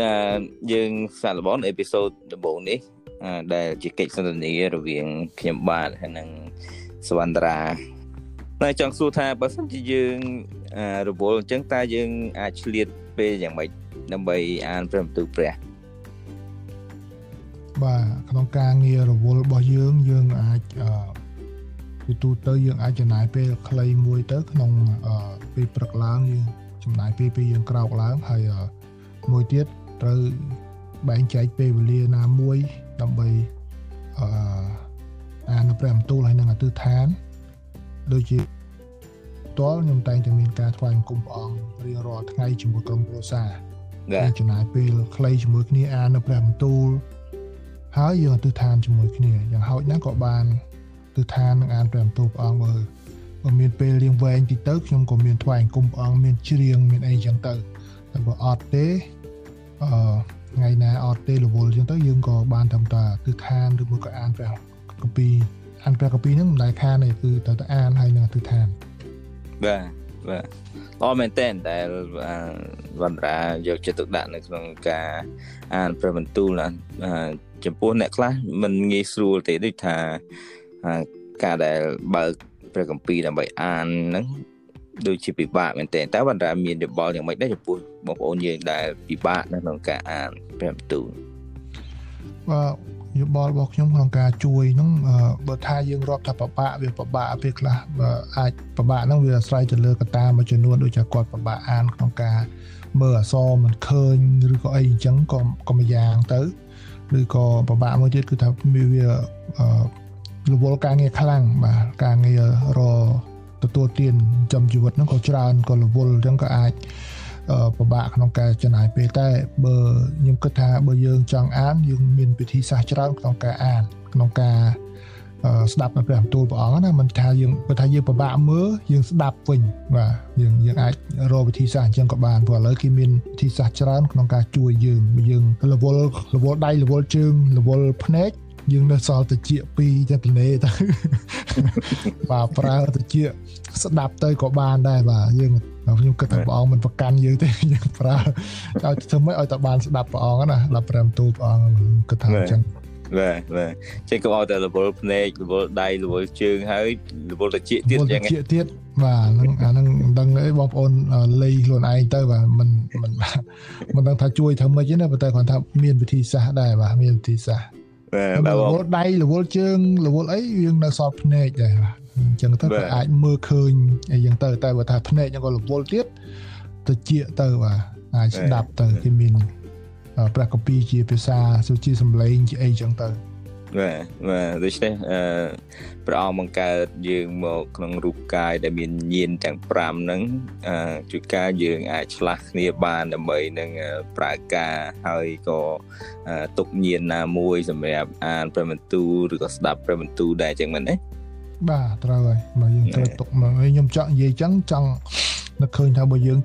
ណាយើងសាកល្បងអេពីសូតដំបូងនេះដែលជាកិច្ចសន្ទនារវាងខ្ញុំបាទហើយនិងសវណ្ណរាតែចង់សួរថាបើសិនជាយើងរវល់អញ្ចឹងតើយើងអាចឆ្លៀតពេលយ៉ាងម៉េចដើម្បីអានព្រះបន្ទូលព្រះបាទក្នុងការងាររវល់របស់យើងយើងអាចអឺទូទៅយើងអាចចំណាយពេលខ្លីមួយទៅ ក្នុងពេលព្រឹកឡើងយើងចំណាយពេលពេលយើងក្រោកឡើងហើយមួយទៀត ត្រូវបែងចែកពេលវេលាណាមួយដើម្បីអឺអានព្រះបន្ទូលហើយនឹងអធិដ្ឋានដូចជាតលខ្ញុំតែងតែមានការថ្វាយបង្គំព្រះអង្គរៀងរាល់ថ្ងៃជាមួយក្រុមគ្រួសារដែលចំណាយពេលខ្លីជាមួយគ្នាអាននៅព្រះបន្ទូលហើយយើងអធិដ្ឋានជាមួយគ្នាយ៉ាងហោចណាស់ក៏បានទិដ្ឋាននឹងអានព្រះបន្ទូលព្រះអង្គបើបើមានពេលរៀងវែងតិចទៅខ្ញុំក៏មានថ្វាយបង្គំព្រះអង្គមានច្រៀងមានអីចឹងទៅតែបើអត់ទេ អឺថ្ងៃណាអត់ទេរវល់ចឹងទៅយើងក៏បានតាមតាទិដ្ឋានឬមួយក៏អានព្រះគម្ពីរអានព្រះគម្ពីរហ្នឹងមិនដែលខានទេគឺត្រូវតែអានហើយនឹងទិដ្ឋានបាទបាទល្អមែនតើដែលវណ្ណរាយកចិត្តទុកដាក់នៅក្នុងការអានព្រះបន្ទូលចំពោះអ្នកខ្លះមិនងាយស្រួលទេដូចថាការដែលបើកព្រះគម្ពីរដើម្បីអានហ្នឹង ដូចជាពិបាកមែនតើតើបណ្ដាមានយោបល់យ៉ាងម៉េចដែរចំពោះបងប្អូនយើងដែលពិបាកនៅក្នុងការអានព្រះបន្ទូលបាទយោបល់របស់ខ្ញុំក្នុងការជួយហ្នឹងបើថាយើងរាប់ថាពិបាកវាពិបាកពេលខ្លះបើអាចពិបាកហ្នឹងវាអាស្រ័យទៅលើកត្តាមួយចំនួនដូចជាគាត់ពិបាកអានក្នុងការមើលអក្សរមិនឃើញឬក៏អីអញ្ចឹងក៏ក៏មួយយ៉ាងទៅឬក៏ពិបាកមួយទៀតគឺថាវារវល់ការងារខ្លាំងបាទការងាររ ទទួលទានចំជីវិតហ្នឹងក៏ច្រើនក៏រវល់អញ្ចឹងក៏អាចពិបាកក្នុងការចំណាយពេលតែបើខ្ញុំគិតថាបើយើងចង់អានយើងមានវិធីសាស្ត្រច្រើនក្នុងការអានក្នុងការស្ដាប់នៅព្រះបន្ទូលព្រះអង្គណាមិនថាយើងបើថាយើងពិបាកមើលយើងស្ដាប់វិញបាទយើងយើងអាចរកវិធីសាស្ត្រអញ្ចឹងក៏បានព្រោះឥឡូវគេមានវិធីសាស្ត្រច្រើនក្នុងការជួយយើងយើងរវល់រវល់ដៃរវល់ជើងរវល់ភ្នែក យើងនៅសល់តិចពីរទៅទលេទៅបាទប្រើតិចស្ដាប់ទៅក៏បានដែរបាទយើងខ្ញុំគិតថាព្រះអង្គមិនប្រកាន់យើងទេយើងប្រើឲ្យធ្វើម៉េចឲ្យតែបានស្ដាប់ព្រះអង្គណាដល់ព្រះបន្ទូលព្រះអង្គគិតថាអញ្ចឹងបាទបាទចេះកុំឲ្យតែរវល់ភ្នែករវល់ដៃរវល់ជើងហើយរវល់តិចទៀតអញ្ចឹងតិចទៀតបាទហ្នឹងអាហ្នឹងមិនដឹងអីបងប្អូនលេីខ្លួនឯងទៅបាទមិនមិនមិនដឹងថាជួយធ្វើម៉េចទេណាប៉ុន្តែគាត់ថាមានវិធីសាស្ត្រដែរបាទមានវិធីសាស្ត្រ បាទរវល់ដៃរវល់ជើងរវល់អីយើងនៅសល់ភ្នែកដែរបាទអញ្ចឹងទៅក៏អាចមើលឃើញអីយ៉ាងទៅតែបើថាភ្នែកហ្នឹងក៏រវល់ទៀតទៅជាទៅបាទអាចស្ដាប់ទៅគេមានព្រះកពីជាភាសាសុជាសំឡេងជាអីចឹងទៅ បាទបាទដូច្នេះអឺព្រះអង្គបង្កើតយើងមកក្នុងរូបកាយដែលមានញៀនទាំង5ហ្នឹងអឺជួយការយើងអាចឆ្លាស់គ្នាបានដើម្បីនឹងប្រើការហើយក៏ទុកញៀនណាមួយសម្រាប់អានព្រះបន្ទូលឬក៏ស្ដាប់ព្រះបន្ទូលដែរចឹងមែនទេបាទត្រូវហើយបើយើងត្រូវទុកមកខ្ញុំចង់និយាយចឹងចង់នឹកឃើញថាបើយើង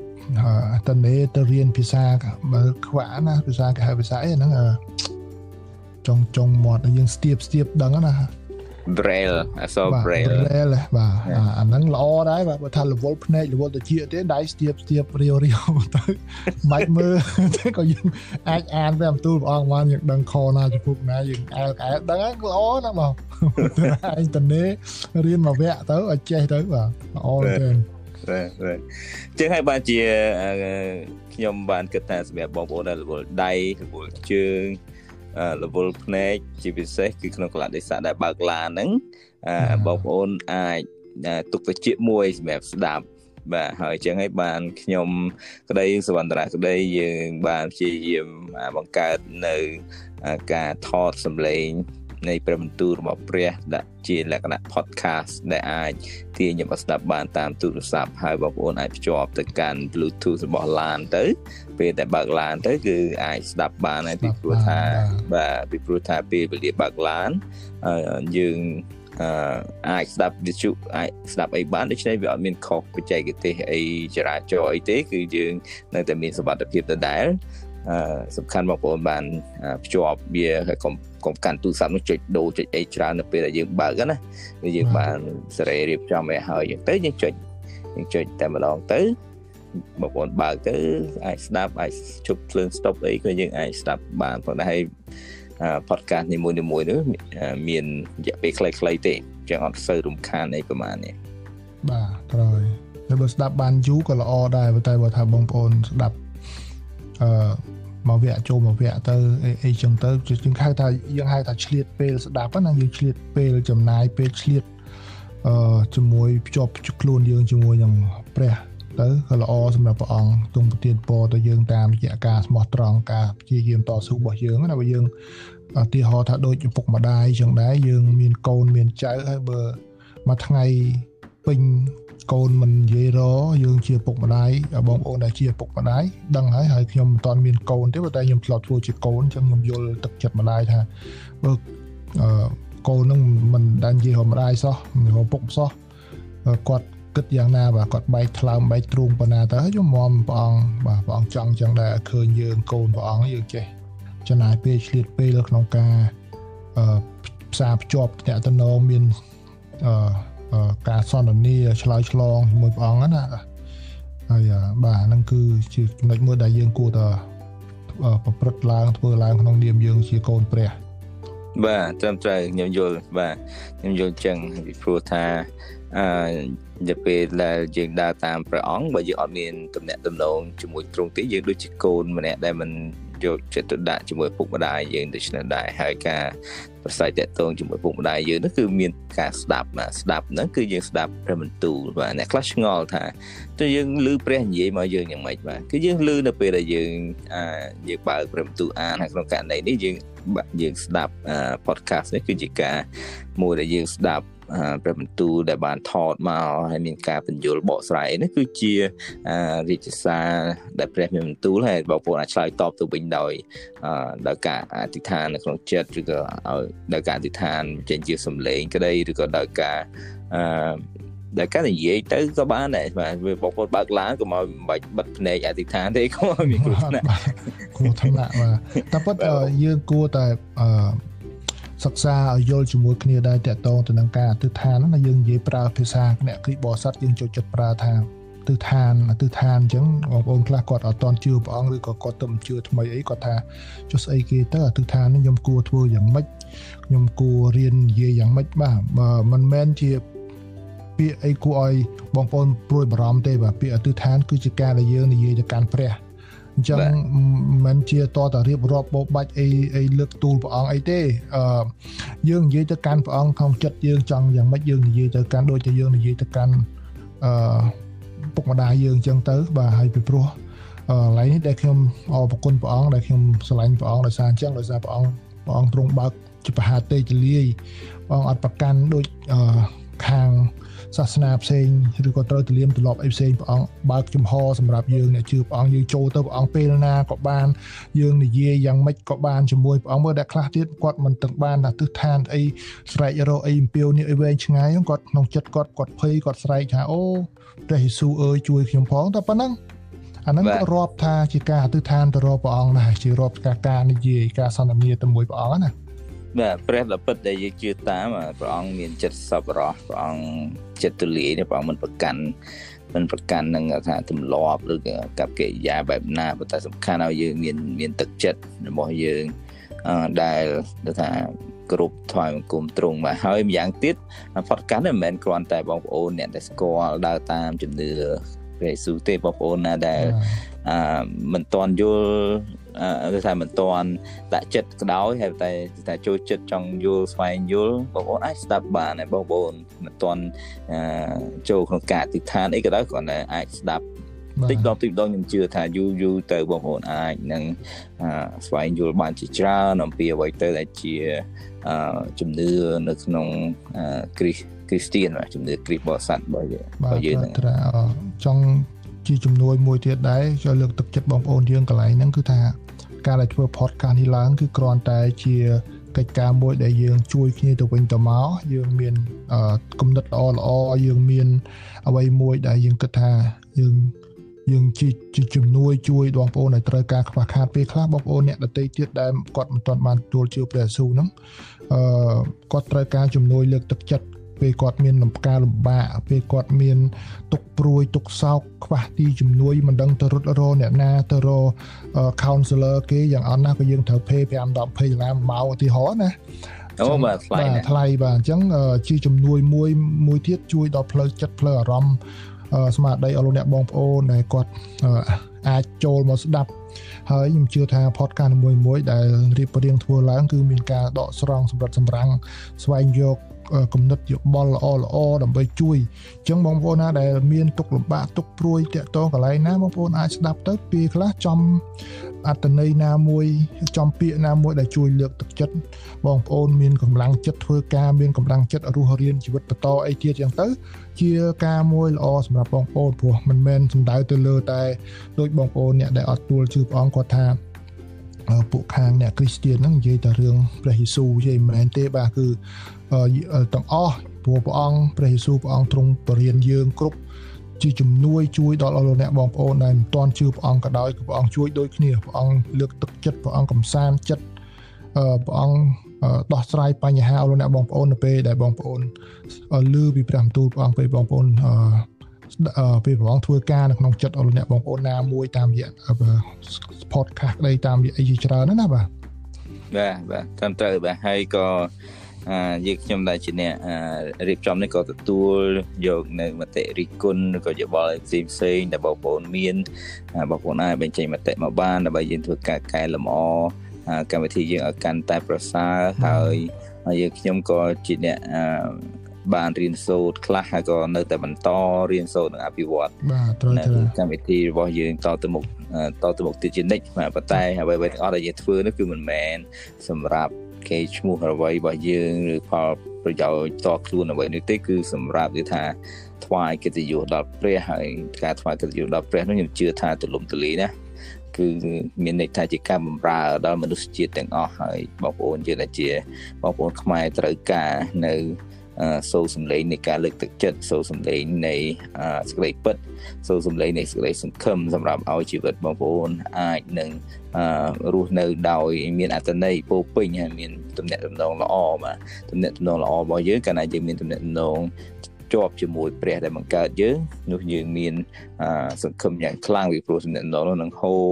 តនេទៅរៀនភាសាបើខ្វាក់ណាភាសាគេហៅភាសាអីហ្នឹង ចុងចុងមាត់យើងស្ទាបស្ទាបដឹងណា braille អក្សរ braille braille បាទអាហ្នឹងល្អដែរបាទបើថា level ភ្នែក level តិចទេដៃស្ទាបស្ទាបរាវរាវទៅមិនមើលតែក៏យើងអាចអានទៅអំទូលព្រះអង្គបានយើងដឹងខណាចំពុកណាយើងអែលកែដឹងហើយល្អណាស់បងឯងតនេរៀនមួយវគ្គទៅឲ្យចេះទៅបាទល្អទេបាទបាទចឹងហើយបានជាខ្ញុំបានគិតថាសម្រាប់បងប្អូនដែលរវល់ដៃរវល់ជើង រវល់ភ្នែកជាពិសេសគឺក្នុងកលៈទេសៈដែលបើកឡានហ្នឹងបងប្អូនអាចទុកទៅជាមួយសម្រាប់ស្ដាប់បាទហើយអញ្ចឹងហើយបានខ្ញុំក្តីសវណ្ណរាក្តីយើងបានព្យាយាមបង្កើតនៅការថតសម្លេង នៃព្រះបន្ទូលរបស់ព្រះដាក់ជាលក្ខណៈ podcast ដែលអាចទាញយកស្ដាប់បានតាមទូរស័ព្ទហើយបងប្អូនអាចភ្ជាប់ទៅកាន់ Bluetooth របស់ LAN ទៅពេលដែលបើក LAN ទៅគឺអាចស្ដាប់បានហើយពីព្រោះថាបាទពីព្រោះថាពេលវេលាបើក LAN យើងអឺអាចស្ដាប់វិទ្យុអាចស្ដាប់អីបានដូច្នេះវាអត់មានខុសបច្ចេកទេសអីចរាចរណ៍អីទេ គឺយើងនៅតែមានសុវត្ថិភាពដដែលអឺសំខាន់បងប្អូនបានភ្ជាប់វាហើយកុំ កុំកាន់ទូរស័ព្ទនោះចុចដូរចុចអីច្រើននៅពេលដែលយើងបើកណាវាយើងបានសេរីរៀបចំឲ្យហើយយើងទៅយើងចុចយើងចុចតែម្ដងទៅបងប្អូនបើកទៅអាចស្ដាប់អាចជប់ភ្លើង stop អីក៏យើងអាចស្ដាប់បានប៉ុន្តែ podcast នីមួយៗនោះមានរយៈពេលខ្លីៗទេចឹងអត់សូវរំខានអីប្រហែលនេះបាទត្រូវហើយបើស្ដាប់បានយូរក៏ល្អដែរតែបើថាបងប្អូនស្ដាប់អឺ មកវគ្គចូលមកវគ្គទៅអីចឹងទៅយើងហៅថាយើងហៅថាឆ្លៀតពេលស្ដាប់ណាយើងឆ្លៀតពេលចំណាយពេលឆ្លៀតអឺជាមួយភ្ជាប់ខ្លួនយើងជាមួយនឹងព្រះទៅក៏ល្អសម្រាប់ព្រះអង្គទ្រង់ប្រទានពរទៅយើងតាមរយៈការស្មោះត្រង់ការព្យាយាមតស៊ូរបស់យើងណាបើយើងឧទាហរណ៍ថាដូចឪពុកម្ដាយចឹងដែរយើងមានកូនមានចៅហើយបើមួយថ្ងៃពេញ កូនមិននិយាយរយើងជាពុកម្ដាយបងប្អូនដែលជាពុកម្ដាយដឹងហើយហើយខ្ញុំមិនតាន់មានកូនទេតែខ្ញុំធ្លាប់ធ្វើជាកូនអញ្ចឹងខ្ញុំយល់ទឹកចិត្តម្ដាយថាបើអឺកូននឹងមិនដែលនិយាយរំដាយសោះរពុកសោះគាត់គិតយ៉ាងណាបាទគាត់បែកថ្លើមបែកទ្រូងប៉ុណ្ណាទៅខ្ញុំមមព្រះអង្គបាទព្រះអង្គចង់ចឹងដែរឃើញយើងកូនព្រះអង្គយើងចេះចំណាយពេលឆ្លៀតពេលក្នុងការអឺផ្សារភ្ជាប់តតនងមានអឺ ការសន្ទនាឆ្លើយឆ្លងជាមួយព្រះអង្គណាហើយបាទហ្នឹងគឺជាចំណុចមួយដែលយើងគួរតែប្រព្រឹត្តឡើងធ្វើឡើងក្នុងនាមយើងជាកូនព្រះបាទត្រឹមត្រូវខ្ញុំយល់បាទខ្ញុំយល់ចឹងពីព្រោះថាអឺទៅពេលដែលយើងដើរតាមព្រះអង្គបើយើងអត់មានទំនាក់ទំនងជាមួយទ្រង់ទេយើងដូចជាកូនម្នាក់ដែលមិន យកចិត្តទុកដាក់ជាមួយពុកម្ដាយយើងដូច្នេះដែរហើយការប្រស័យតាក់ទងជាមួយពុកម្ដាយយើងនោះគឺមានការស្ដាប់បាទស្ដាប់ហ្នឹងគឺយើងស្ដាប់ព្រះបន្ទូលបាទអ្នកខ្លះឆ្ងល់ថាតើយើងឮព្រះនិយាយមកយើងយ៉ាងម៉េចបាទគឺយើងឮនៅពេលដែលយើងអាយើងបើកព្រះបន្ទូលអានហើយក្នុងករណីនេះយើងយើងស្ដាប់ podcast នេះគឺជាការមួយដែលយើងស្ដាប់ ព្រះបន្ទូលដែលបានថតមកហើយមានការបញ្យលបកស្រាយនេះគឺជារាជសារដែលព្រះមានបន្ទូលហើយបងប្អូនអាចឆ្លើយតបទៅវិញដោយដោយការអធិដ្ឋាននៅក្នុងចិត្តឬក៏ឲ្យដោយការអធិដ្ឋានចេញជាសំឡេងក្តីឬក៏ដោយការអឺដែលការនិយាយទៅក៏បានដែរបាទវាបងប្អូនបើកឡានក៏មកមិនបាច់បិទភ្នែកអធិដ្ឋានទេក៏មានគ្រោះថ្នាក់គ្រោះថ្នាក់បាទតែប៉ុតយើងគួរតែអឺ សិក្សាឲ្យយល់ជាមួយគ្នាដែរតកតងទៅនឹងការអធិដ្ឋានណាយើងនិយាយប្រើភាសាអ្នកគ្រីបោស័តយើងចូលចិត្តប្រើថាទិដ្ឋានអធិដ្ឋានអញ្ចឹងបងប្អូនខ្លះគាត់អត់តន់ជឿព្រះអង្គឬក៏គាត់ទៅមិនជឿថ្មីអីគាត់ថាចុះស្អីគេទៅអធិដ្ឋាននេះខ្ញុំគួរធ្វើយ៉ាងម៉េចខ្ញុំគួររៀននិយាយយ៉ាងម៉េចបាទមិនមែនជាពាក្យអីគួរឲ្យបងប្អូនព្រួយបារម្ភទេបាទពាក្យអធិដ្ឋានគឺជាការដែលយើងនិយាយទៅកាន់ព្រះ អញ្ចឹងមិនជាតតរៀបរាប់បោបាច់អីអីលើកទូលព្រះអង្គអីទេអឺយើងនិយាយទៅកាន់ព្រះអង្គក្នុងចិត្តយើងចង់យ៉ាងម៉េចយើងនិយាយទៅកាន់ដូចជាយើងនិយាយទៅកាន់អឺពុកម្ដាយយើងអញ្ចឹងទៅបាទហើយពីព្រោះអឺកន្លែងនេះដែលខ្ញុំអរគុណព្រះអង្គដែលខ្ញុំស្រឡាញ់ព្រះអង្គដោយសារអញ្ចឹងដោយសារព្រះអង្គព្រះអង្គទ្រង់បើកជាបហាទេចលាយព្រះអង្គអត់ប្រកាន់ដូចអឺ ខាងសាសនាផ្សេងឬក៏ត្រូវទលាមទម្លាប់អីផ្សេងព្រះអង្គបើកចំហសម្រាប់យើងអ្នកជឿព្រះអង្គយើងចូលទៅព្រះអង្គពេលណាក៏បានយើងនិយាយយ៉ាងម៉េចក៏បានជាមួយព្រះអង្គមើលតែខ្លះទៀតគាត់មិនទាំងបានថាទិដ្ឋានអីស្រែករកអីអំពាវនេះអីវែងឆ្ងាយគាត់ក្នុងចិត្តគាត់គាត់ភ័យគាត់ស្រែកថាអូព្រះយេស៊ូវអើយជួយខ្ញុំផងតែប៉ុណ្ណឹងអាហ្នឹងក៏រាប់ថាជាការអធិដ្ឋានទៅរកព្រះអង្គដែរជារាប់ការការនិយាយការសន្ទនាទៅមួយព្រះអង្គណា បាទព្រះដ៏ពិតដែលយើងជឿតាមព្រះអង្គមានចិត្តសប្បុរសព្រះអង្គចិត្តទូលាយព្រះអង្គមិនប្រកាន់មិនប្រកាន់នឹងថាទម្លាប់ឬក៏កັບកិរិយាបែបណាប៉ុន្តែសំខាន់ឲ្យយើងមានមានទឹកចិត្តរបស់យើងដែលថាគ្រប់ថ្វាយបង្គំទ្រង់មកហើយម្យ៉ាងទៀត podcast នេះមិនមែនគ្រាន់តែបងប្អូនអ្នកដែលស្គាល់ដើរតាមជំនឿព្រះយេស៊ូវទេបងប្អូនណាដែលអឺមិនតន់យល់ គឺថាមិនតន់ដាក់ចិត្តក៏ដោយហើយតែតែចូលចិត្តចង់យល់ស្វែងយល់បងប្អូនអាចស្ដាប់បានហើយបងប្អូនមិនតន់ចូលក្នុងការអធិដ្ឋានអីក៏ដោយគ្រាន់តែអាចស្ដាប់តិចដល់តិចដល់ខ្ញុំជឿថាយូរយូរទៅបងប្អូនអាចនឹងស្វែងយល់បានជាច្រើនអំពីអ្វីទៅដែលជាជំនឿនៅក្នុងគ្រីស្ទគ្រីស្ទៀនជំនឿគ្រីស្ទបរិស័ទរបស់យើងរបស់យើងហ្នឹងចង់ ជាជំនួយមួយទៀតដែរចូលលើកទឹកចិត្តបងប្អូនយើងកន្លែងហ្នឹងគឺថាការដែលធ្វើ podcast នេះឡើងគឺគ្រាន់តែជាកិច្ចការមួយដែលយើងជួយគ្នាទៅវិញទៅមកយើងមានគំនិតល្អល្អយើងមានអ្វីមួយដែលយើងគិតថាយើងយើងជាជំនួយជួយបងប្អូនឲ្យត្រូវការខ្វះខាតពេលខ្លះបងប្អូនអ្នកដទៃទៀតដែលគាត់មិនទាន់បានទទួលជឿព្រះយេស៊ូវហ្នឹងអឺគាត់ត្រូវការជំនួយលើកទឹកចិត្ត ពេលគាត់មានលំការលំបាកពេលគាត់មានទុកព្រួយទុកសោកខ្វះទីជំនួយមិនដឹងទៅរត់រអ្នកណាទៅរ counselor គេយ៉ាងអត់ណាក៏យើងត្រូវ pay 5 10 20ដុល្លារម៉ោងឧទាហរណ៍ណាអូបាទថ្លៃបាទថ្លៃបាទអញ្ចឹងជាជំនួយមួយមួយទៀតជួយដល់ផ្លូវចិត្តផ្លូវអារម្មណ៍ស្មារតីអស់លោកអ្នកបងប្អូនដែលគាត់អាចចូលមកស្ដាប់ហើយខ្ញុំជឿថា podcast មួយមួយដែលរៀបរៀងធ្វើឡើងគឺមានការដកស្រង់សម្រិតសម្រាំងស្វែងយក គំនិតយោបល់ល្អល្អដើម្បីជួយអញ្ចឹងបងប្អូនណាដែលមានទុកលំបាកទុកព្រួយតាក់ទងកន្លែងណាបងប្អូនអាចស្ដាប់ទៅពេលខ្លះចំអត្តន័យណាមួយចំពាក្យណាមួយដែលជួយលើកទឹកចិត្តបងប្អូនមានកម្លាំងចិត្តធ្វើការមានកម្លាំងចិត្តរស់រៀនជីវិតបន្តអីទៀតអញ្ចឹងទៅ ជាការមួយល្អសម្រាប់បងប្អូនព្រោះមិនមែនសំដៅទៅលើតែដូចបងប្អូនអ្នកដែលអត់ទួលជឿព្រះអង្គគាត់ថា ពួកខាងអ្នកគ្រីស្ទៀនហ្នឹងនិយាយតែរឿងព្រះយេស៊ូវនិយាយមិនមែនទេបាទគឺទាំងអស់ព្រោះព្រះអង្គព្រះយេស៊ូវព្រះអង្គទ្រង់បរៀនយើងគ្រប់ជាជំនួយជួយដល់អស់លោកអ្នកបងប្អូនដែលមិនទាន់ជឿព្រះអង្គក៏ដោយគឺព្រះអង្គជួយដូចគ្នាព្រះអង្គលើកទឹកចិត្តព្រះអង្គកំសាន្តចិត្តព្រះអង្គដោះស្រាយបញ្ហាអស់លោកអ្នកបងប្អូននៅពេលដែលបងប្អូនលឺពីព្រះបន្ទូលព្រះអង្គពេលបងប្អូន ពេលព្រះអង្គធ្វើការនៅក្នុងចិត្តអស់លោកអ្នកបងប្អូនណាមួយតាមរយៈ podcast ក្តីតាមរយៈអីជាច្រើនណាបាទបាទបាទត្រឹមត្រូវបាទហើយក៏អឺយើងខ្ញុំដែលជាអ្នករៀបចំនេះក៏ទទួលយកនៅមតិរិះគន់ឬក៏យោបល់ផ្សេងផ្សេងដែលបងប្អូនមានបងប្អូនអាចបញ្ចេញមតិមកបានដើម្បីយើងធ្វើការកែលម្អកម្មវិធីយើងឲ្យកាន់តែប្រសើរហើយយើងខ្ញុំក៏ជាអ្នក បានរៀនសូត្រខ្លះហើយក៏នៅតែបន្តរៀនសូត្រនិងអភិវឌ្ឍបាទត្រូវទៅកម្មវិធីរបស់យើងតទៅមុខតទៅមុខទៀតជានិច្ចបាទប៉ុន្តែអ្វីៗទាំងអស់ដែលយើងធ្វើនោះគឺមិនមែនសម្រាប់គេឈ្មោះអ្វីរបស់យើងឬផលប្រយោជន៍តខ្លួនអ្វីនេះទេគឺសម្រាប់និយាយថាថ្វាយកិត្តិយសដល់ព្រះហើយការថ្វាយកិត្តិយសដល់ព្រះនោះខ្ញុំជឿថាទូលំទូលាយណាគឺមានន័យថាជាការបម្រើដល់មនុស្សជាតិទាំងអស់ហើយបងប្អូនយើងដែលជាបងប្អូនខ្មែរត្រូវការនៅ សូរសំឡេងនៃការលើកទឹកចិត្តសូរសំឡេងនៃសេចក្តីពិតសូរសំឡេងនៃសេចក្តីសង្ឃឹមសម្រាប់ឲ្យជីវិតបងប្អូនអាចនឹងរស់នៅដោយ មានអត្ថន័យពោពេញហើយមានទំនាក់ទំនងល្អបាទទំនាក់ទំនងល្អរបស់យើងកាលណាយើងមានទំនាក់ទំនងជាប់ជាមួយព្រះដែលបង្កើតយើងនោះយើងមានសង្ឃឹមយ៉ាងខ្លាំងពីព្រោះទំនាក់ទំនងនោះនឹងហូរ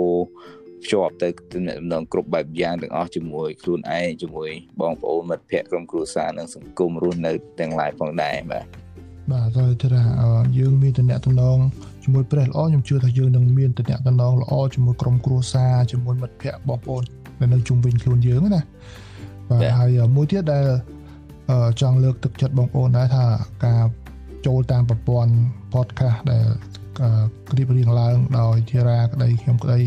ភ្ជាប់ទៅទំនាក់ទំនងគ្រប់បែបយ៉ាងទាំងអស់ជាមួយខ្លួនឯងជាមួយបងប្អូនមិត្តភ័ក្តិក្រុមគ្រួសារនិងសង្គមរស់នៅទាំងឡាយផងដែរបាទបាទហើយថាយើងមានតំណែងតំណងជាមួយព្រះល្អខ្ញុំជឿថាយើងនឹងមានតំណែងតំណងល្អជាមួយក្រុមគ្រួសារជាមួយមិត្តភ័ក្តិបងប្អូនដែលនៅជុំវិញខ្លួនយើងណាបាទហើយមួយទៀតដែលចង់លើកទឹកចិត្តបងប្អូនដែរថាការចូលតាមប្រព័ន្ធ podcast ដែលរៀបរៀងឡើងដោយធារាក្តីខ្ញុំក្តី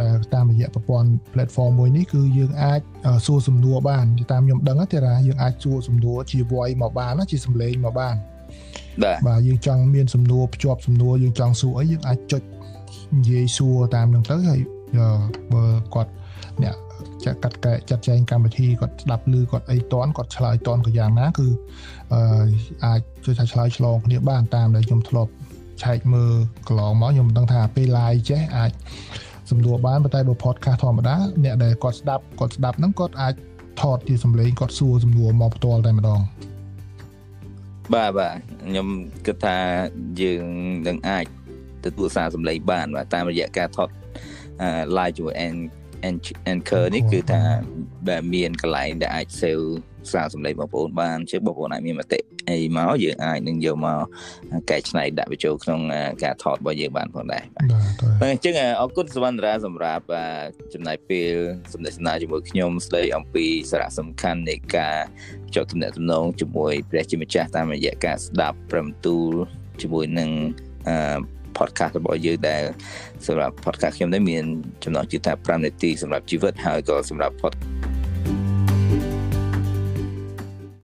ដែលតាមរយៈប្រព័ន្ធ platform មួយនេះគឺយើងអាចសួរសំណួរបានតាមខ្ញុំដឹងទេថាយើងអាចសួរសំណួរជា voice មកបានជាសំឡេងមកបានបាទបាទយើងចង់មានសំណួរភ្ជាប់សំណួរយើងចង់សួរអីយើងអាចចុចនិយាយសួរតាមនឹងទៅហើយបើគាត់អ្នកចាក់កាត់កែចាត់ចែងកម្មវិធីគាត់ស្ដាប់ឮគាត់អីតន់គាត់ឆ្លើយតន់ក៏យ៉ាងណាគឺអាចជួយថាឆ្លើយឆ្លងគ្នាបានតាមដែលខ្ញុំធ្លាប់ឆែកមើលកន្លងមកខ្ញុំមិនដឹងថាពេល live ចេះអាច សំដួលបានប៉ុន្តែបើ podcast ធម្មតាអ្នកដែលគាត់ស្ដាប់គាត់ស្ដាប់ហ្នឹងគាត់អាចថតជាសំឡេងគាត់សួរសំណួរមកផ្ទាល់តែម្ដងបាទបាទខ្ញុំគិតថាយើងនឹងអាចទទួលសារសំឡេងបានបាទតាមរយៈការថត live ជាមួយ anchor នេះគឺថាបែបមានកន្លែងដែលអាច save សារសម្លេងបងប្អូនបានជាបងប្អូនអាចមានមតិ អីមកយើងអាចនឹងយកមកកែច្នៃដាក់បញ្ចូលក្នុងការថតរបស់យើងបានផងដែរបាទអញ្ចឹងអរគុណសវណ្ណរាសម្រាប់ចំណាយពេលសម្ដែងសនាជាមួយខ្ញុំស្ដីអំពីសារៈសំខាន់នៃការចុះទំនាក់ទំនងជាមួយព្រះជាម្ចាស់តាមរយៈការស្ដាប់ព្រមទូលជាមួយនឹងអឺ podcast របស់យើងដែលសម្រាប់ podcast ខ្ញុំនេះមានចំណងជឿថា5នាទីសម្រាប់ជីវិតហើយក៏សម្រាប់ podcast